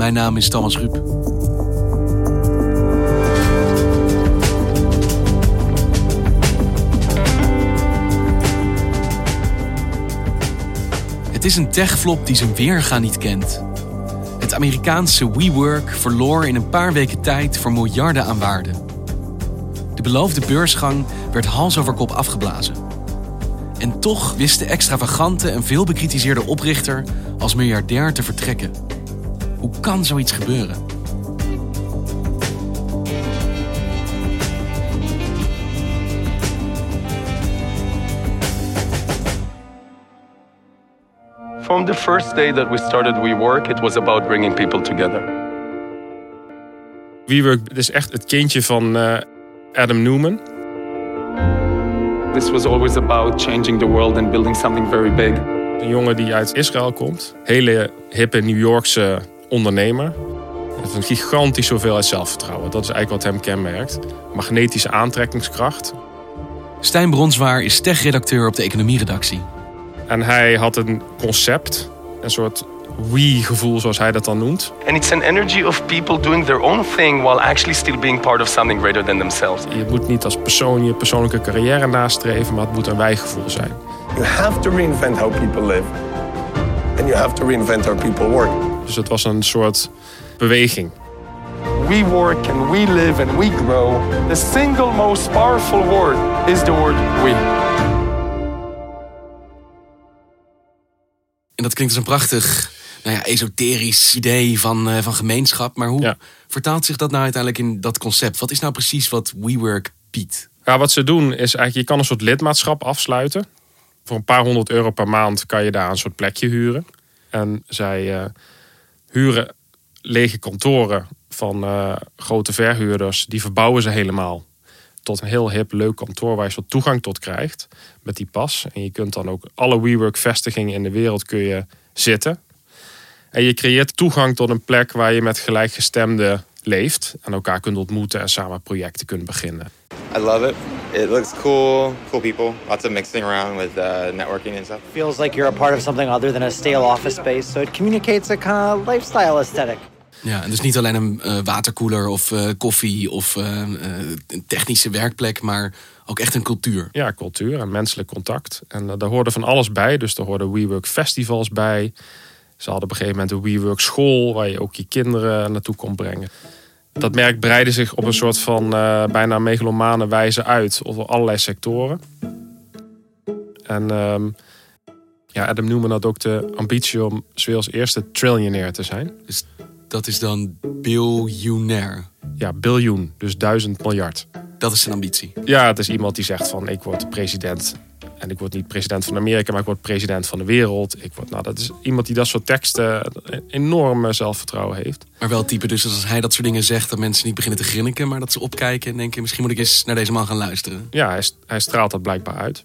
Mijn naam is Thomas Ruip. Het is een techflop die zijn weerga niet kent. Het Amerikaanse WeWork verloor in een paar weken tijd voor miljarden aan waarde. De beloofde beursgang werd hals over kop afgeblazen. En toch wist de extravagante en veel bekritiseerde oprichter als miljardair te vertrekken. Hoe kan zoiets gebeuren? From the first day that we started WeWork, it was about bringing people together. WeWork is echt het kindje van uh, Adam Newman. This was always about changing the world and building something very big. Een jongen die uit Israël komt. Hele hippe New Yorkse ondernemer. Heeft een gigantisch hoeveelheid zelfvertrouwen. Dat is eigenlijk wat hem kenmerkt. Magnetische aantrekkingskracht. Stijn Bronswaar is tech-redacteur op de economieredactie. En hij had een concept, een soort we-gevoel zoals hij dat dan noemt. And it's an energy of people doing their own thing while actually still being part of something greater than themselves. Je moet niet als persoon je persoonlijke carrière nastreven, maar het moet een wij-gevoel zijn. You have to reinvent how people live. And you have to reinvent how people work. Dus het was een soort beweging. We work and we live and we grow. The single most powerful word is the word we. En dat klinkt als een prachtig, nou ja, esoterisch idee van, uh, van gemeenschap. Maar hoe Ja. vertaalt zich dat nou uiteindelijk in dat concept? Wat is nou precies wat WeWork biedt? Ja, wat ze doen is eigenlijk, je kan een soort lidmaatschap afsluiten. Voor een paar honderd euro per maand kan je daar een soort plekje huren. En zij eh, huren lege kantoren van eh, grote verhuurders. Die verbouwen ze helemaal tot een heel hip, leuk kantoor waar je soort toegang tot krijgt met die pas. En je kunt dan ook alle WeWork vestigingen in de wereld kun je zitten. En je creëert toegang tot een plek waar je met gelijkgestemden leeft. En elkaar kunt ontmoeten en samen projecten kunt beginnen. I love it. It looks cool, cool people, lots of mixing around with uh, networking and stuff. feels like you're a part of something other than a stale office space, so it communicates a kind of lifestyle aesthetic. Ja, en dus niet alleen een eh, waterkoeler of eh, koffie of eh, eh, een technische werkplek, maar ook echt een cultuur. Ja, cultuur en menselijk contact. En daar hoorde van alles bij. Dus er hoorden WeWork festivals bij. Ze hadden op een gegeven moment een WeWork school waar je ook je kinderen naartoe kon brengen. Dat merk breidde zich op een soort van eh, bijna megalomane wijze uit over allerlei sectoren. En ehm, ja, Adam Newman had ook de ambitie om 's werelds eerste trillionair te zijn. Dus dat is dan biljonair. Ja, biljoen, dus duizend miljard. Dat is zijn ambitie. Ja, het is iemand die zegt van ik word president. En ik word niet president van Amerika, maar ik word president van de wereld. Ik word, nou, dat is iemand die dat soort teksten enorm eh, zelfvertrouwen heeft. Maar wel type dus als hij dat soort dingen zegt, dat mensen niet beginnen te grinniken, maar dat ze opkijken en denken, misschien moet ik eens naar deze man gaan luisteren. Ja, hij, hij straalt dat blijkbaar uit.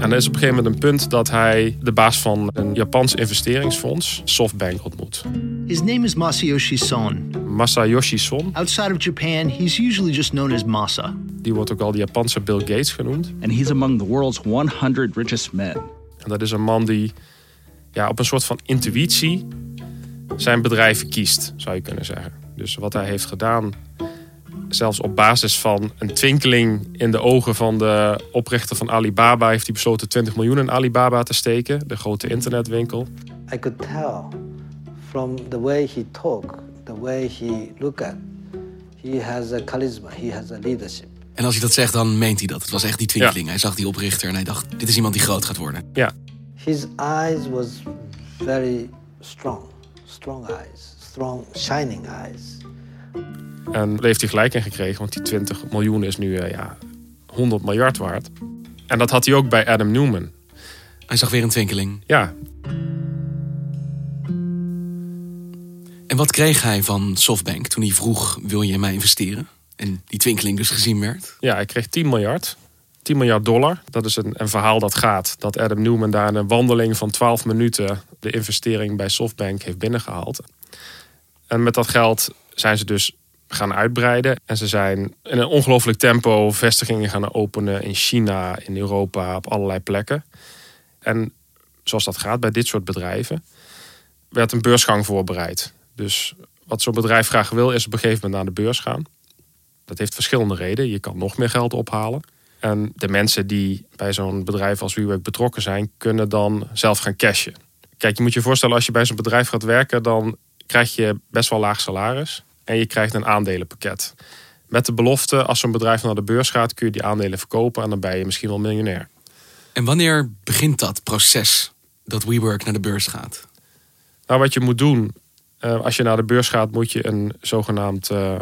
En er is op een gegeven moment een punt dat hij de baas van een Japans investeringsfonds, SoftBank, ontmoet. His name is Masayoshi Son. Masayoshi Son, Outside of Japan, he's usually just known as Masa. die wordt ook al de Japanse Bill Gates genoemd. and he's among the world's 100 richest men. En dat is een man die ja, op een soort van intuïtie zijn bedrijf kiest, zou je kunnen zeggen. Dus wat hij heeft gedaan, zelfs op basis van een twinkeling in de ogen van de oprichter van Alibaba, heeft hij besloten 20 miljoen in Alibaba te steken, de grote internetwinkel. I could tell from the way he talked the way he look at, he has a charisma, he has a leadership. En als hij dat zegt, dan meent hij dat. Het was echt die twinkeling. Hij zag die oprichter en hij dacht, dit is iemand die groot gaat worden. Ja. His eyes was very strong, strong eyes, strong shining eyes. En daar heeft hij gelijk in gekregen, want die 20 miljoen is nu eh, ja, 100 miljard waard. En dat had hij ook bij Adam Newman. Hij zag weer een twinkeling. Ja. En wat kreeg hij van Softbank toen hij vroeg, wil je in mij investeren? En die twinkeling dus gezien werd? Ja, hij kreeg 10 miljard. 10 miljard dollar. Dat is een, een verhaal dat gaat. Dat Adam Newman daar in een wandeling van 12 minuten de investering bij Softbank heeft binnengehaald. En met dat geld zijn ze dus gaan uitbreiden. En ze zijn in een ongelooflijk tempo vestigingen gaan openen in China, in Europa, op allerlei plekken. En zoals dat gaat bij dit soort bedrijven, werd een beursgang voorbereid. Dus wat zo'n bedrijf graag wil, is op een gegeven moment naar de beurs gaan. Dat heeft verschillende redenen. Je kan nog meer geld ophalen. En de mensen die bij zo'n bedrijf als WeWork betrokken zijn, kunnen dan zelf gaan cashen. Kijk, je moet je voorstellen, als je bij zo'n bedrijf gaat werken, dan krijg je best wel laag salaris. En je krijgt een aandelenpakket. Met de belofte, als zo'n bedrijf naar de beurs gaat, kun je die aandelen verkopen en dan ben je misschien wel miljonair. En wanneer begint dat proces dat WeWork naar de beurs gaat? Nou, wat je moet doen, uh, als je naar de beurs gaat, moet je een zogenaamd uh,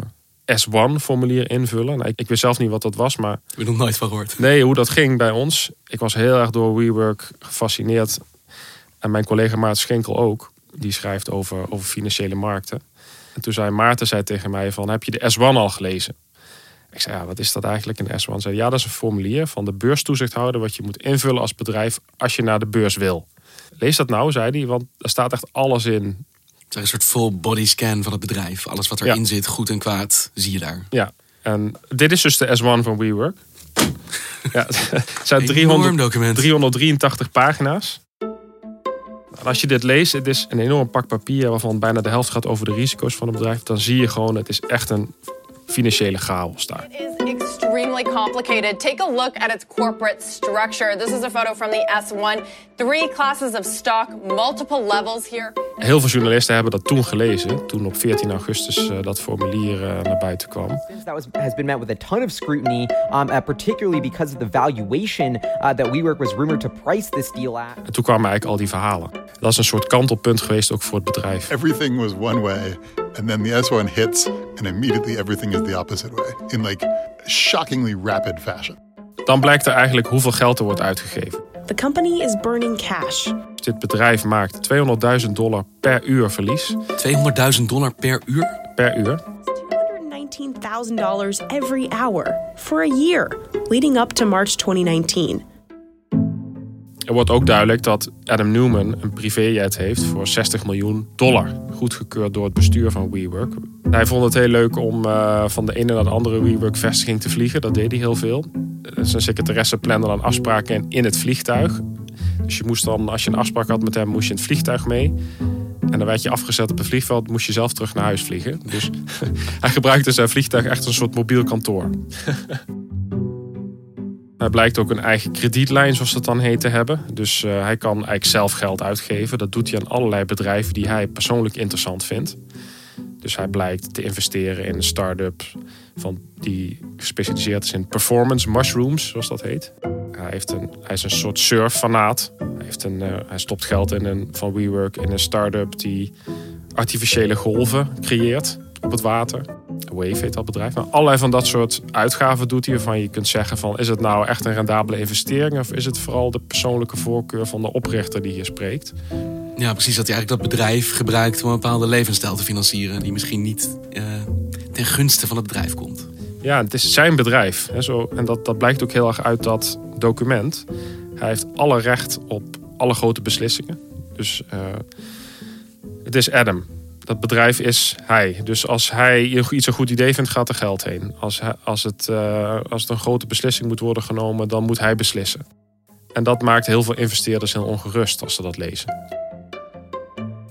S1-formulier invullen. Nou, ik, ik, wist zelf niet wat dat was, maar... Ik heb nooit van gehoord. Nee, hoe dat ging bij ons. Ik was heel erg door WeWork gefascineerd. En mijn collega Maarten Schenkel ook. Die schrijft over, over financiële markten. En toen zei Maarten zei tegen mij van, heb je de S1 al gelezen? Ik zei, ja, wat is dat eigenlijk, een S1? Zei, ja, dat is een formulier van de beurstoezichthouder... wat je moet invullen als bedrijf als je naar de beurs wil. Lees dat nou, zei hij, want er staat echt alles in. Het is een soort full body scan van het bedrijf. Alles wat erin ja. zit, goed en kwaad, zie je daar. Ja, en dit is dus de S1 van WeWork. ja, het zijn 300, document. 383 pagina's. En als je dit leest, het is een enorm pak papier waarvan bijna de helft gaat over de risico's van het bedrijf. Dan zie je gewoon, het is echt een financiële chaos daar. Extremely complicated. Take a look at its corporate structure. This is a photo from the S1. Three classes of stock, multiple levels here. Heel veel journalisten hebben dat toen gelezen, toen op 14 augustus uh, dat formulier uh, naar buiten kwam. That was, has been met with a ton of scrutiny, um, uh, particularly because of the valuation that WeWork was rumored to price this deal at. En toen kwamen eigenlijk al die verhalen. Dat is een soort kantelpunt geweest ook voor het bedrijf. Everything was one way, and then the S1 hits, and immediately everything is the opposite way. In like shockingly rapid fashion. Dan blijkt er eigenlijk hoeveel geld er wordt uitgegeven. The company is burning cash. Dit bedrijf maakt 200.000 dollar per uur verlies. 200.000 dollar per uur? Per uur. $219,000 every hour for a year, leading up to March 2019. Er wordt ook duidelijk dat Adam Newman een privéjet heeft voor 60 miljoen dollar. Goedgekeurd door het bestuur van WeWork. Hij vond het heel leuk om uh, van de ene naar de andere WeWork-vestiging te vliegen. Dat deed hij heel veel. Zijn secretaresse plande dan afspraken in het vliegtuig. Dus je moest dan, als je een afspraak had met hem, moest je in het vliegtuig mee. En dan werd je afgezet op het vliegveld, moest je zelf terug naar huis vliegen. Dus hij gebruikte zijn vliegtuig echt als een soort mobiel kantoor. Hij blijkt ook een eigen kredietlijn, zoals dat dan heet, te hebben. Dus uh, hij kan eigenlijk zelf geld uitgeven. Dat doet hij aan allerlei bedrijven die hij persoonlijk interessant vindt. Dus hij blijkt te investeren in een start-up van die gespecialiseerd is in performance mushrooms, zoals dat heet. Hij, heeft een, hij is een soort surffanaat. Hij, heeft een, uh, hij stopt geld in een, van WeWork in een start-up die artificiële golven creëert op het water. Wave heet dat bedrijf. Nou, allerlei van dat soort uitgaven doet hij waarvan je kunt zeggen van... is het nou echt een rendabele investering... of is het vooral de persoonlijke voorkeur van de oprichter die hier spreekt? Ja, precies. Dat hij eigenlijk dat bedrijf gebruikt om een bepaalde levensstijl te financieren... die misschien niet uh, ten gunste van het bedrijf komt. Ja, het is zijn bedrijf. Hè, zo, en dat, dat blijkt ook heel erg uit dat document. Hij heeft alle recht op alle grote beslissingen. Dus uh, het is Adam dat bedrijf is hij. Dus als hij iets een goed idee vindt, gaat er geld heen. Als, hij, als, het, uh, als het een grote beslissing moet worden genomen, dan moet hij beslissen. En dat maakt heel veel investeerders heel ongerust als ze dat lezen.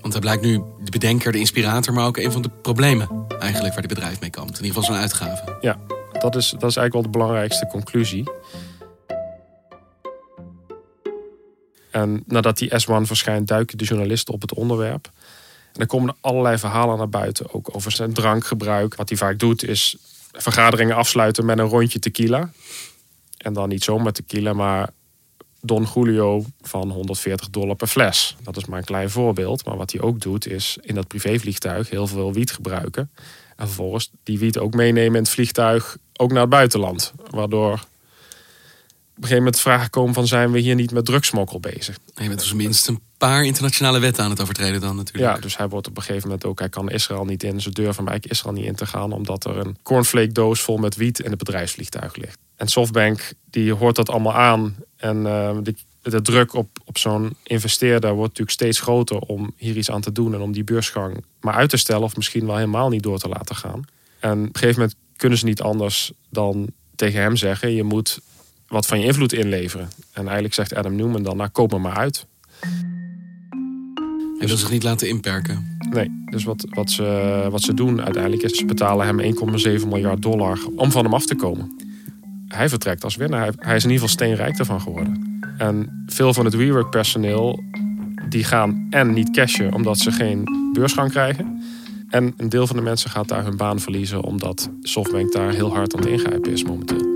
Want hij blijkt nu de bedenker, de inspirator, maar ook een van de problemen eigenlijk waar dit bedrijf mee kampt. In ieder geval zo'n uitgave. Ja, dat is, dat is eigenlijk wel de belangrijkste conclusie. En nadat die S1 verschijnt, duiken de journalisten op het onderwerp. En dan komen er allerlei verhalen naar buiten, ook over zijn drankgebruik. Wat hij vaak doet is vergaderingen afsluiten met een rondje tequila. En dan niet zomaar tequila, maar Don Julio van 140 dollar per fles. Dat is maar een klein voorbeeld. Maar wat hij ook doet is in dat privévliegtuig heel veel wiet gebruiken. En vervolgens die wiet ook meenemen in het vliegtuig, ook naar het buitenland. Waardoor een gegeven moment vragen komen van zijn we hier niet met drugsmokkel bezig. En je bent dus minstens een paar internationale wetten aan het overtreden dan natuurlijk. Ja, dus hij wordt op een gegeven moment ook, hij kan Israël niet in. Ze durven hem eigenlijk Israël niet in te gaan, omdat er een cornflake doos vol met wiet in het bedrijfsvliegtuig ligt. En Softbank die hoort dat allemaal aan. En uh, de, de, druk op, op zo'n investeerder wordt natuurlijk steeds groter om hier iets aan te doen en om die beursgang maar uit te stellen of misschien wel helemaal niet door te laten gaan. En op een gegeven moment kunnen ze niet anders dan tegen hem zeggen: je moet wat van je invloed inleveren. En eigenlijk zegt Adam Newman dan: nou, koop me maar uit. Hij wil zich niet laten inperken. Nee, dus wat, wat, ze, wat ze doen uiteindelijk is... ze betalen hem 1,7 miljard dollar om van hem af te komen. Hij vertrekt als winnaar. Hij, hij is in ieder geval steenrijk ervan geworden. En veel van het WeWork personeel... die gaan en niet cashen omdat ze geen beursgang krijgen... en een deel van de mensen gaat daar hun baan verliezen... omdat Softbank daar heel hard aan het ingrijpen is momenteel.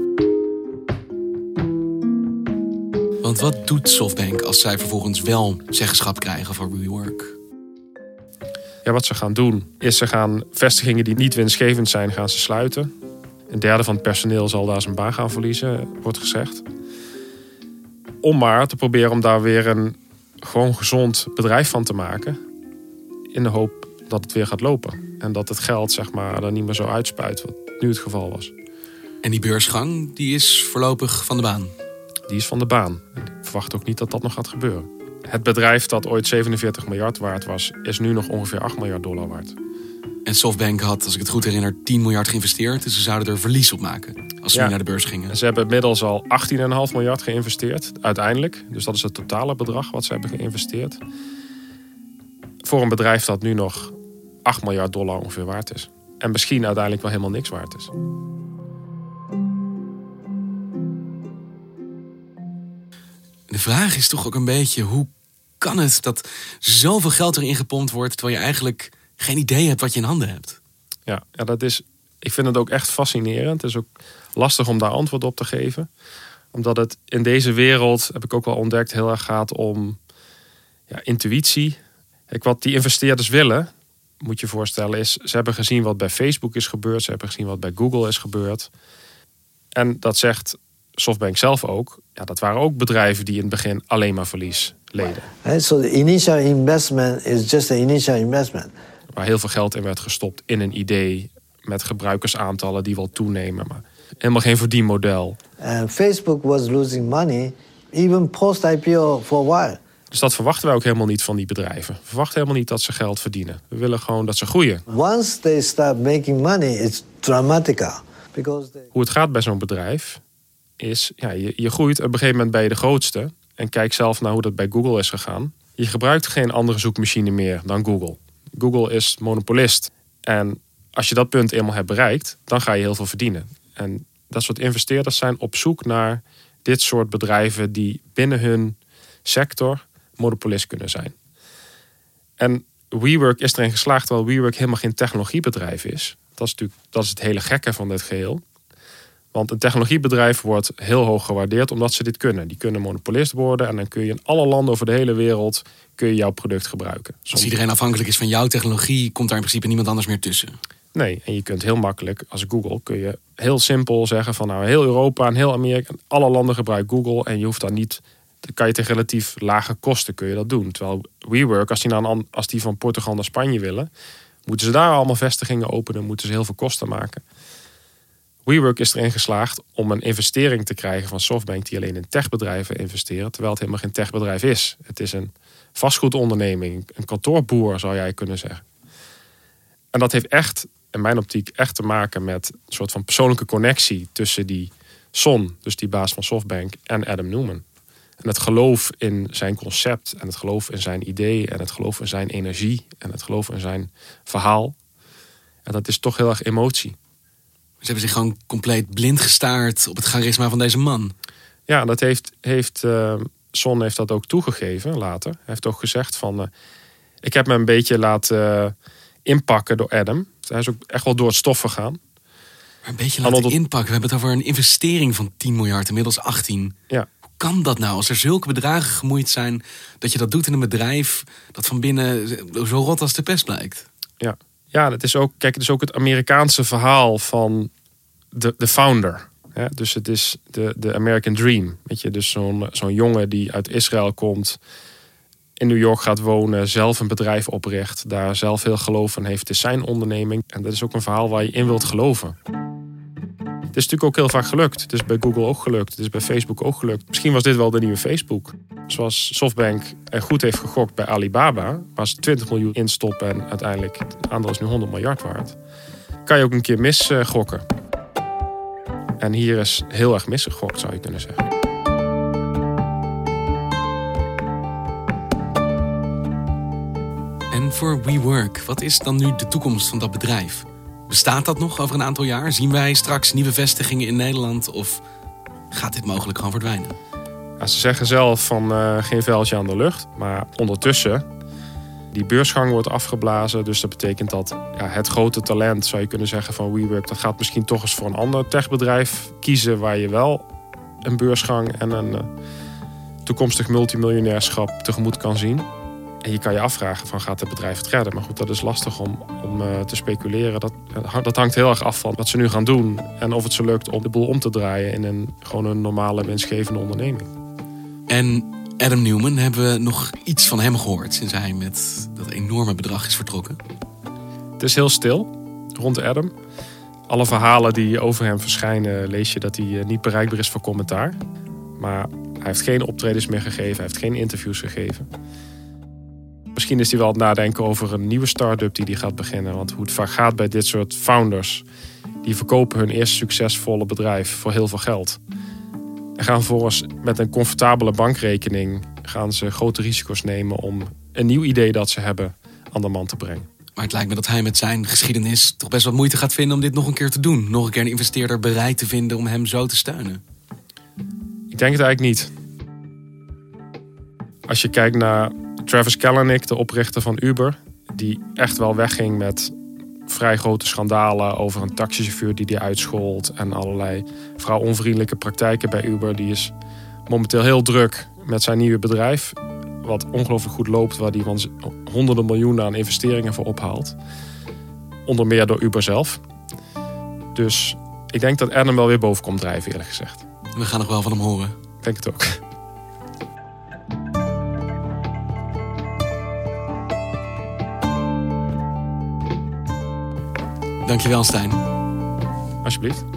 Want wat doet Softbank als zij vervolgens wel zeggenschap krijgen voor WeWork? Ja, wat ze gaan doen is ze gaan vestigingen die niet winstgevend zijn, gaan ze sluiten. Een derde van het personeel zal daar zijn baan gaan verliezen, wordt gezegd. Om maar te proberen om daar weer een gewoon gezond bedrijf van te maken. In de hoop dat het weer gaat lopen. En dat het geld zeg maar, er niet meer zo uitspuit, wat nu het geval was. En die beursgang die is voorlopig van de baan? Die is van de baan. Ik verwacht ook niet dat dat nog gaat gebeuren. Het bedrijf dat ooit 47 miljard waard was, is nu nog ongeveer 8 miljard dollar waard. En Softbank had, als ik het goed herinner, 10 miljard geïnvesteerd. Dus ze zouden er verlies op maken als ze nu naar de beurs gingen. Ze hebben inmiddels al 18,5 miljard geïnvesteerd, uiteindelijk. Dus dat is het totale bedrag wat ze hebben geïnvesteerd. Voor een bedrijf dat nu nog 8 miljard dollar ongeveer waard is. En misschien uiteindelijk wel helemaal niks waard is. De vraag is toch ook een beetje, hoe kan het dat zoveel geld erin gepompt wordt... terwijl je eigenlijk geen idee hebt wat je in handen hebt? Ja, ja dat is, ik vind het ook echt fascinerend. Het is ook lastig om daar antwoord op te geven. Omdat het in deze wereld, heb ik ook wel ontdekt, heel erg gaat om ja, intuïtie. Kijk, wat die investeerders willen, moet je voorstellen, is... ze hebben gezien wat bij Facebook is gebeurd. Ze hebben gezien wat bij Google is gebeurd. En dat zegt Softbank zelf ook, ja, dat waren ook bedrijven die in het begin alleen maar verlies leden. So the initial investment is just an initial investment. Waar heel veel geld in werd gestopt in een idee met gebruikersaantallen die wel toenemen, maar helemaal geen verdienmodel. And Facebook was losing money even post IPO for a while. Dus dat verwachten wij ook helemaal niet van die bedrijven. We verwachten helemaal niet dat ze geld verdienen. We willen gewoon dat ze groeien. Once they start making money, it's dramatica. Because they... Hoe het gaat bij zo'n bedrijf is, ja, je, je groeit. Op een gegeven moment ben je de grootste. En kijk zelf naar hoe dat bij Google is gegaan. Je gebruikt geen andere zoekmachine meer dan Google. Google is monopolist. En als je dat punt eenmaal hebt bereikt, dan ga je heel veel verdienen. En dat soort investeerders zijn op zoek naar dit soort bedrijven die binnen hun sector monopolist kunnen zijn. En WeWork is erin geslaagd, terwijl WeWork helemaal geen technologiebedrijf is. Dat is natuurlijk dat is het hele gekke van dit geheel. Want een technologiebedrijf wordt heel hoog gewaardeerd omdat ze dit kunnen. Die kunnen monopolist worden en dan kun je in alle landen over de hele wereld kun je jouw product gebruiken. Als iedereen afhankelijk is van jouw technologie, komt daar in principe niemand anders meer tussen. Nee, en je kunt heel makkelijk als Google kun je heel simpel zeggen van nou heel Europa en heel Amerika, alle landen gebruiken Google en je hoeft dan niet dan kan je tegen relatief lage kosten kun je dat doen. Terwijl WeWork, als die, nou, als die van Portugal naar Spanje willen, moeten ze daar allemaal vestigingen openen, moeten ze heel veel kosten maken. WeWork is erin geslaagd om een investering te krijgen van Softbank die alleen in techbedrijven investeren, terwijl het helemaal geen techbedrijf is. Het is een vastgoedonderneming, een kantoorboer zou jij kunnen zeggen. En dat heeft echt, in mijn optiek, echt te maken met een soort van persoonlijke connectie tussen die Son, dus die baas van Softbank, en Adam Newman. En het geloof in zijn concept en het geloof in zijn idee en het geloof in zijn energie en het geloof in zijn verhaal. En dat is toch heel erg emotie. Ze hebben zich gewoon compleet blind gestaard op het charisma van deze man. Ja, dat heeft, heeft uh, Son heeft dat ook toegegeven later. Hij heeft ook gezegd van... Uh, Ik heb me een beetje laten eh, inpakken door Adam. Hij is ook echt wel door het stof gegaan. Maar een beetje laten inpakken. We hebben het over een investering van 10 miljard, inmiddels 18. Ja. Hoe kan dat nou? Als er zulke bedragen gemoeid zijn, dat je dat doet in een bedrijf dat van binnen zo rot als de pest blijkt. Ja, ja het is ook, kijk, het is ook het Amerikaanse verhaal van de, de founder. Ja, dus het is de, de American Dream. Weet je, dus zo'n zo'n jongen die uit Israël komt, in New York gaat wonen, zelf een bedrijf opricht, daar zelf heel geloof van heeft. Het is zijn onderneming. En dat is ook een verhaal waar je in wilt geloven. Het is natuurlijk ook heel vaak gelukt. Het is bij Google ook gelukt. Het is bij Facebook ook gelukt. Misschien was dit wel de nieuwe Facebook. Zoals Softbank goed heeft gegokt bij Alibaba, waar ze 20 miljoen instoppen en uiteindelijk het aandeel is nu 100 miljard waard. Kan je ook een keer misgokken. En hier is heel erg misgegokt, zou je kunnen zeggen. En voor WeWork, wat is dan nu de toekomst van dat bedrijf? Bestaat dat nog over een aantal jaar? Zien wij straks nieuwe vestigingen in Nederland of gaat dit mogelijk gewoon verdwijnen? Ze zeggen zelf van uh, geen veldje aan de lucht. Maar ondertussen, die beursgang wordt afgeblazen. Dus dat betekent dat ja, het grote talent, zou je kunnen zeggen, van WeWork... dat gaat misschien toch eens voor een ander techbedrijf kiezen... waar je wel een beursgang en een uh, toekomstig multimiljonairschap tegemoet kan zien. En je kan je afvragen van gaat het bedrijf het redden? Maar goed, dat is lastig om, om uh, te speculeren. Dat, dat hangt heel erg af van wat ze nu gaan doen. En of het ze lukt om de boel om te draaien in een, gewoon een normale winstgevende onderneming. En Adam Newman, hebben we nog iets van hem gehoord sinds hij met dat enorme bedrag is vertrokken? Het is heel stil rond Adam. Alle verhalen die over hem verschijnen, lees je dat hij niet bereikbaar is voor commentaar. Maar hij heeft geen optredens meer gegeven, hij heeft geen interviews gegeven. Misschien is hij wel aan het nadenken over een nieuwe start-up die hij gaat beginnen. Want hoe het vaak gaat bij dit soort founders, die verkopen hun eerste succesvolle bedrijf voor heel veel geld. En gaan vervolgens met een comfortabele bankrekening gaan ze grote risico's nemen om een nieuw idee dat ze hebben aan de man te brengen. Maar het lijkt me dat hij met zijn geschiedenis toch best wat moeite gaat vinden om dit nog een keer te doen. Nog een keer een investeerder bereid te vinden om hem zo te steunen. Ik denk het eigenlijk niet. Als je kijkt naar Travis Kalanick, de oprichter van Uber, die echt wel wegging met vrij grote schandalen over een taxichauffeur die die uitschold en allerlei vrouwonvriendelijke praktijken bij Uber. Die is momenteel heel druk met zijn nieuwe bedrijf, wat ongelooflijk goed loopt, waar hij van honderden miljoenen aan investeringen voor ophaalt. Onder meer door Uber zelf. Dus ik denk dat Adam wel weer boven komt drijven, eerlijk gezegd. We gaan nog wel van hem horen. Ik denk het ook. Dankjewel, Stijn. Alsjeblieft.